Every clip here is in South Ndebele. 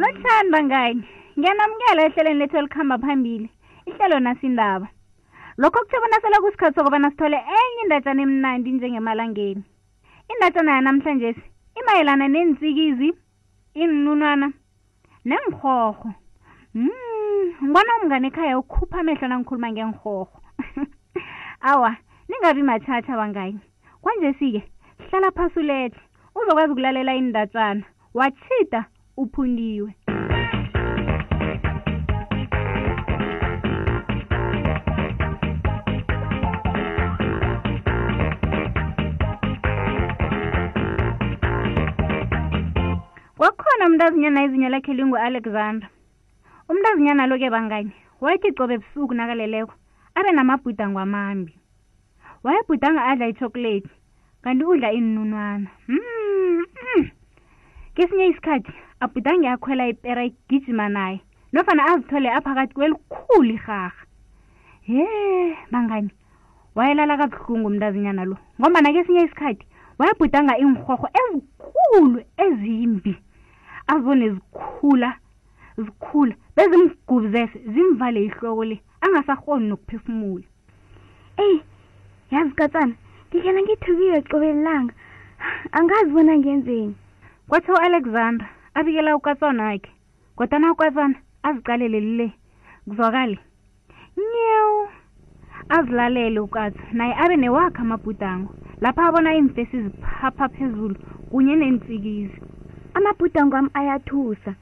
lotshani bangani ngiyanamukela ehlelweni lethu elikhamba phambili ihlelo nasindaba lokho kuthe bona sele kusikhathi sokubana sithole enye indatshana emnandi njengemalangeni indatshana yanamhlanje imayelana neentsikizi iinunwana neenrhorho mm, ngibona umngane ekhaya ukhupha amehlo nangikhuluma ngeenrhorho awa ningabi mathatha bangayi kwanje sike hlala phasi ulethe uzokwazi ukulalela iindatshana watshida uphundiwe kwakukhona umntazinyana izinyo lakhe lingu-alexander umntazinyana lo ke banganye wayethi cobe ebusuku nakaleleko abe namabhudango amambi wayebhudanga adla ichokolate kanti udla iinunwana mm, mm. kesinye isikhathi abhudange akhwela ipera igijima naye nofana azithole aphakathi kwelikhulu irharha he bangani wayelala kabuhlungu umntazinyana lo ngombana kesinye isikhathi wayebhudanga iinrhorho ezikhulu ezimbi azone zikhula zikhula bezimgubuzese zimvale ihloko le angasahoni nokuphefumula eyi yazi katsana ngigena ngithukiwe qobe lilanga angazi bona ngenzeni kwathi u-alexander abikela ukatswana wakhe kodwana ukwazana aziqalele lile kuzwakale nyewu azilalele ukazi naye abe newakhe amabhudango lapha abona iimfesi ziphapha phezulu kunye neentsikizi amabhudango am ayathusa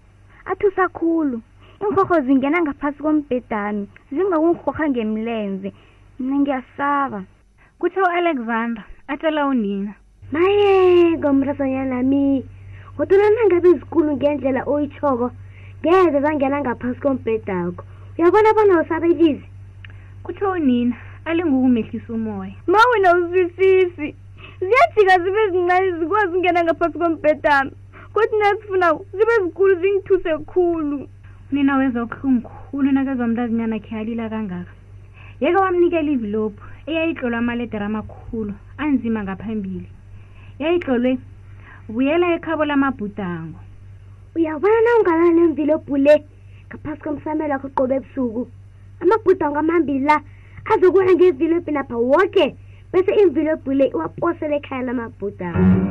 athusa khulu iinrhorho zingena ngaphasi kombhedami zingakungrhorha ngemlenze mna ngiyasaba kuthe u-alexander atshela unina maye komrasanyanami kodwana nangabe izikulu ngendlela oyitshoko ngeze zangena ngaphasi kombhedakho uyabona bona usaba ilizi kuthe unina alingukumehlisa umoya ma wena uzwisisi ziyajika zibe zincane zikwazi ungena ngaphasi kombhedami kodwa nazifuna zibe zikulu zingithuse khulu unina wenza ubuhlungu khulu nakezwa mntazinyana khe alila kangaka yeke wamnikela ivilophu eyayitlolwe amaledera amakhulu anzima ngaphambili yayitlolwe buyela ekhabo lamabhudango uyabona na ungalala nemvilophu le ngaphasi komsamelo wakho qobe ebusuku amabhudango amambili la azokuya ngevilophu napha woke bese imvilophu le iwaposele ekhaya lamabhudango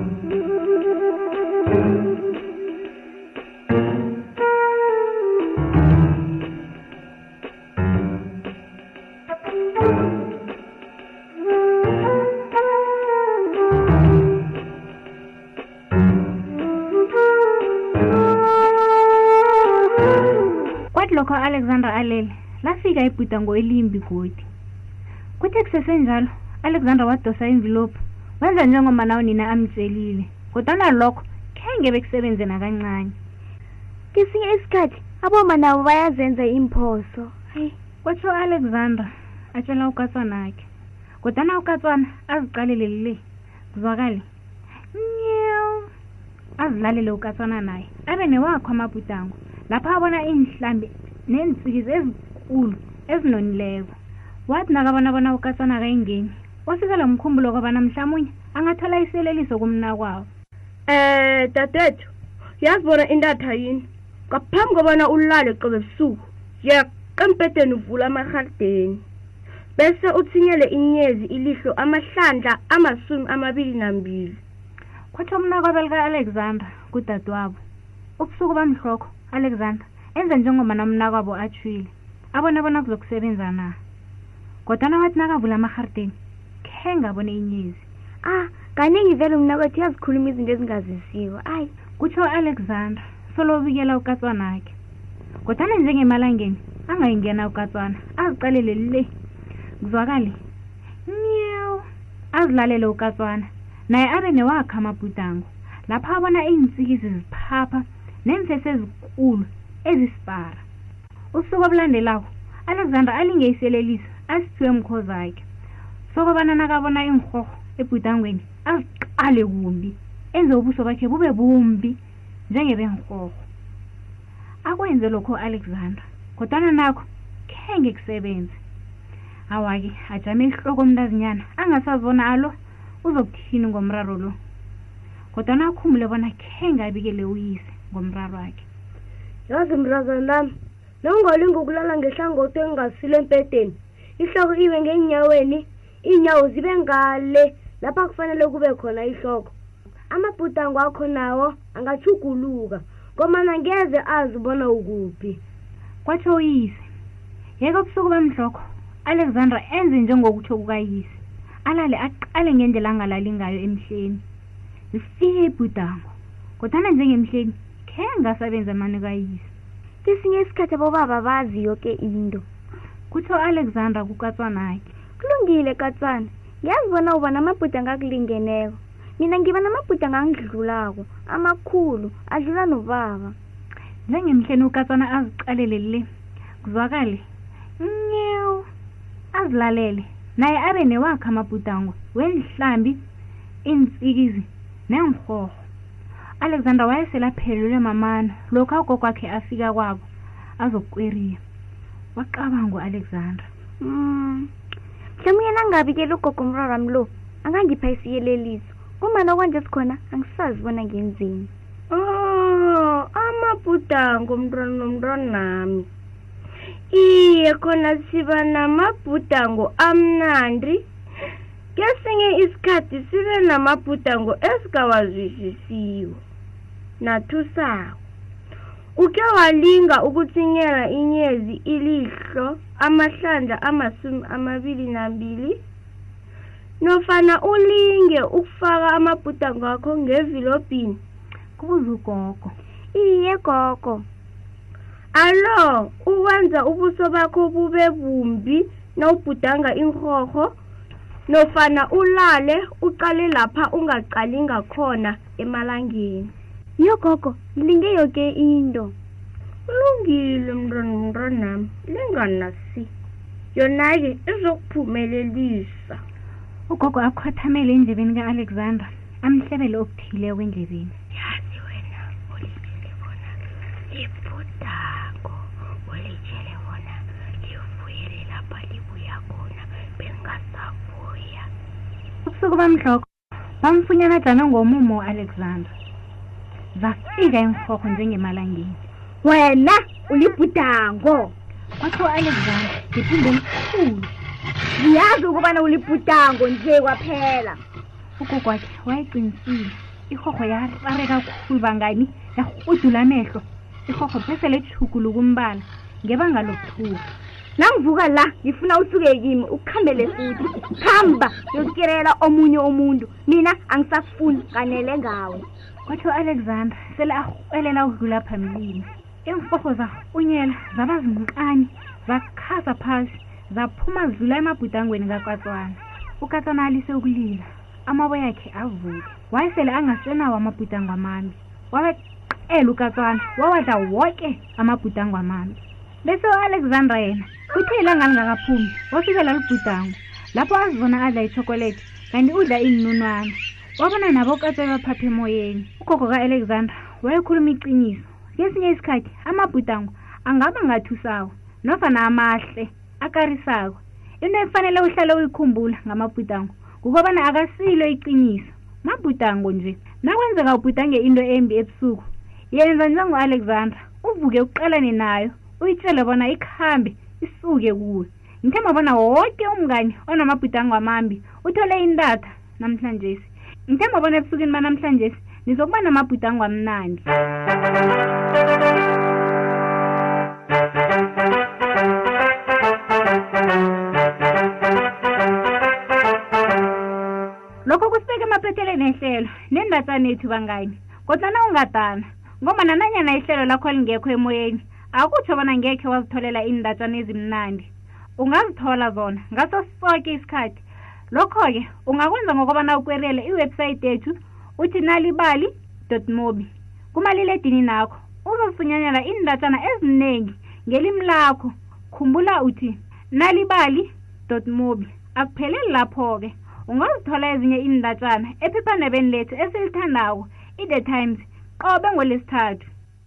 kwathi lokho u-alexander alele lafika ibhuda ngoelimbi godi kuthe kusesenjalo alexander wadosa imvilophu wenza njengomana unina amtshelile kodwana lokho khenge bekusebenze nakancane kesinye isikhathi aboma nabo bayazenza iimphoso hayi kwatsho alexandra atshela ukatswana akhe kodwana ukatswana aziqalele le kuzwakale nyew azilalele ukatswana naye abe newakho amabhudango lapho abona iinhlambi neentsikizi ezikulu ezinonileko wathi nakabona bona ukatswana akayingeni osikela umkhumbulo kwabana mhlamunye angathola iseleliso kumnakwabo Eh dadethu yazi bona intatha yini ngaphambi kobana ulale qobe busuku yeqa embhedeni uvula amarhardeni bese uthinyele inyezi ilihlo amahlandla amasumi amabili nambili kwathi umnakwabo lika-alexandra kudadewabo ubusuku bamhlokho alexandra enze njengomana umnakwabo atshwile abone bona kuzokusebenza na kodwana wathi nakavula amarhardeni khe ngabone inyezi ah kaningi vele umnakwethu uyazikhuluma izinto ezingazisiwo ayi kutsho u-alexander solo ubikela ukatswana akhe kodwana njengemalangeni angayingena ukatswana aziqalele le kuzwakale nyew azilalele ukatswana naye abe newakhe amabhudango lapho abona iintsikizi ziphapha neemfesi ezikulu ezisibara usuku obulandelako alexander alinge iseleliso asithiwe mkhozi akhe sokobana nakabona iinrhorho ebhudangweni aziqale kumbi enze ubuso bakhe bube bumbi njengebenrhorho akwenze lokho alexander kodwana nakho khenge kusebenze awake ajame ihloko umntazinyana angasazibona alo uzokuthini ngomraro lo kodwana akhumule bona khenge abikele uyise ngomraro wakhe yazi mrazana lami nongalinga ukulala ngehlangothi engingasile empedeni ihloko ibe ngeenyaweni iinyawo zibe ngale lapha kufanele kube khona ihloko amabhudango akho nawo angachuguluka ngomana ngeze azi bona ukuphi kwatsho uyise yeke ubusuku bamhlokho alexandra enze njengokutsho kukayise alale aqale ngendlela angalali ngayo emhleni zifike ibhudango kodwana njengemhleni khe ngasabenzi amane kayise kesinye isikhathi abobaba bazi yoke into kutho alexandra kukatswanakhe kulungile katswana ngiyazi bona uba namabhuda ngakulingeneko mina ngiba namabhuda ngangidlulako amakhulu adlula nobaba njengemhleni ukatswana aziqalele le kuzwakale nyewu azilalele naye abe newakhe amabhudango wendihlambi iintsikizi neenrhorho alexander wayeselaphelelwe mamana lokhu awugokwakhe afika kwabo azokukweriya wacabanga u-alexander mm. mhlawumnye nangabikela ugogo umraro wami lo angangipha isiyeleliso kumana okwanje sikhona angisazi bona ngenzeni o oh, amabhudango mntwana nomntwanami iye khona siba namabhudango amnandi kesinye isikhathi sibe namabhudango esikawazwisisiwo nathusako uke walinga ukutsinyela inyezi ilihlo amahlandla amasumi amabili nambili nofana ulinge ukufaka amabhudango akho ngevilobhini kubuza ugogo iye gogo alo ukwenza ubuso bakho bube bumbi nawubhudanga inrhorho nofana ulale uqale lapha ungaqali ngakhona emalangeni yogogo ngilinge yoke into kulungile mntwana mntwanami linganasi yona-ke izokuphumelelisa ugogo akhothamele endlebeni ka-alexander amhlebele okuthile okwendlebeni yazi wena ulibile bona libhudako ulitshele bona livuyele lapha libuya khona bengasabuya ubusuku bamhloko bamfunyana jana ngomumo u-alexander zafika iinhorho njengemalangeni wena ulibhudango kwathiwa u-alexander ngiphinde mkhulu ngiyazi ukubana ulibhudango nje kwaphela ugogwakhe wayeqinisile ihorho yarare kakhulu bangani yahudula amehlo ihorho bese lejhugulu kumbala ngebanga lokuthula nangivuka la ngifuna usuke kimi ukukhambele futhi khamba yokukerela omunye umuntu mina angisakufuni kanele ngawe kwathiwa alexander sele arhwelela ukudlula phambilini iimfofo zarhunyela zaba zinkani zakhasa phasi zaphuma zidlula emabhudangweni kakwatswana ukatswana alise ukulila amabo yakhe avuke wayesele angasenawo amabhudango amambi wabeqela ukatswana wawadla woke amabhudango amambi bese u-alexandra yena kuthe ilanga lingakaphumi wafikela lubhudango lapho azibona adla itshokolathi kanti udla iinunwana wabona nabo katswa baphaphe emoyeni ugogo ka-alexandra wayekhuluma iqiniso kesinye isikhathi amabhudango angaba ngathusawo nofana amahle akarisako into efanele uhlale uyikhumbula ngamabhudango kukobana akasilo iqiniso mabhudango nje nakwenzeka ubhudange into embi ebusuku yenza njengo-alexandra uvuke uqalane nayo uyitshele bona ikhambe isuke kuwe ngithemba bona woke umngani onamabhudango amambi uthole intatha namhlanjesi ngithemba bona ebusukwini banamhlanjesi nizokuba namabhudango amnandi lokho kusibeka emaphetheleni ehlelo nendatsanethu bangani kodwana ungadana ngombana nanyana ihlelo lakho lingekho emoyeni akutho bona ngekhe wazitholela iindatshana ezimnandi ungazithola zona ngaso soke isikhathi lokho-ke ungakwenza ngokobana ukwerele iwebhsayithi yethu uthi nalibali mobi kumaliledini nakho uzozifunyanela iindatshana eziningi ngelimi lakho khumbula uthi nalibali mobi akupheleli lapho-ke ungazithola ezinye iindatshana ephephandabeni lethu esilithandako i-the times qobe ngolesithathu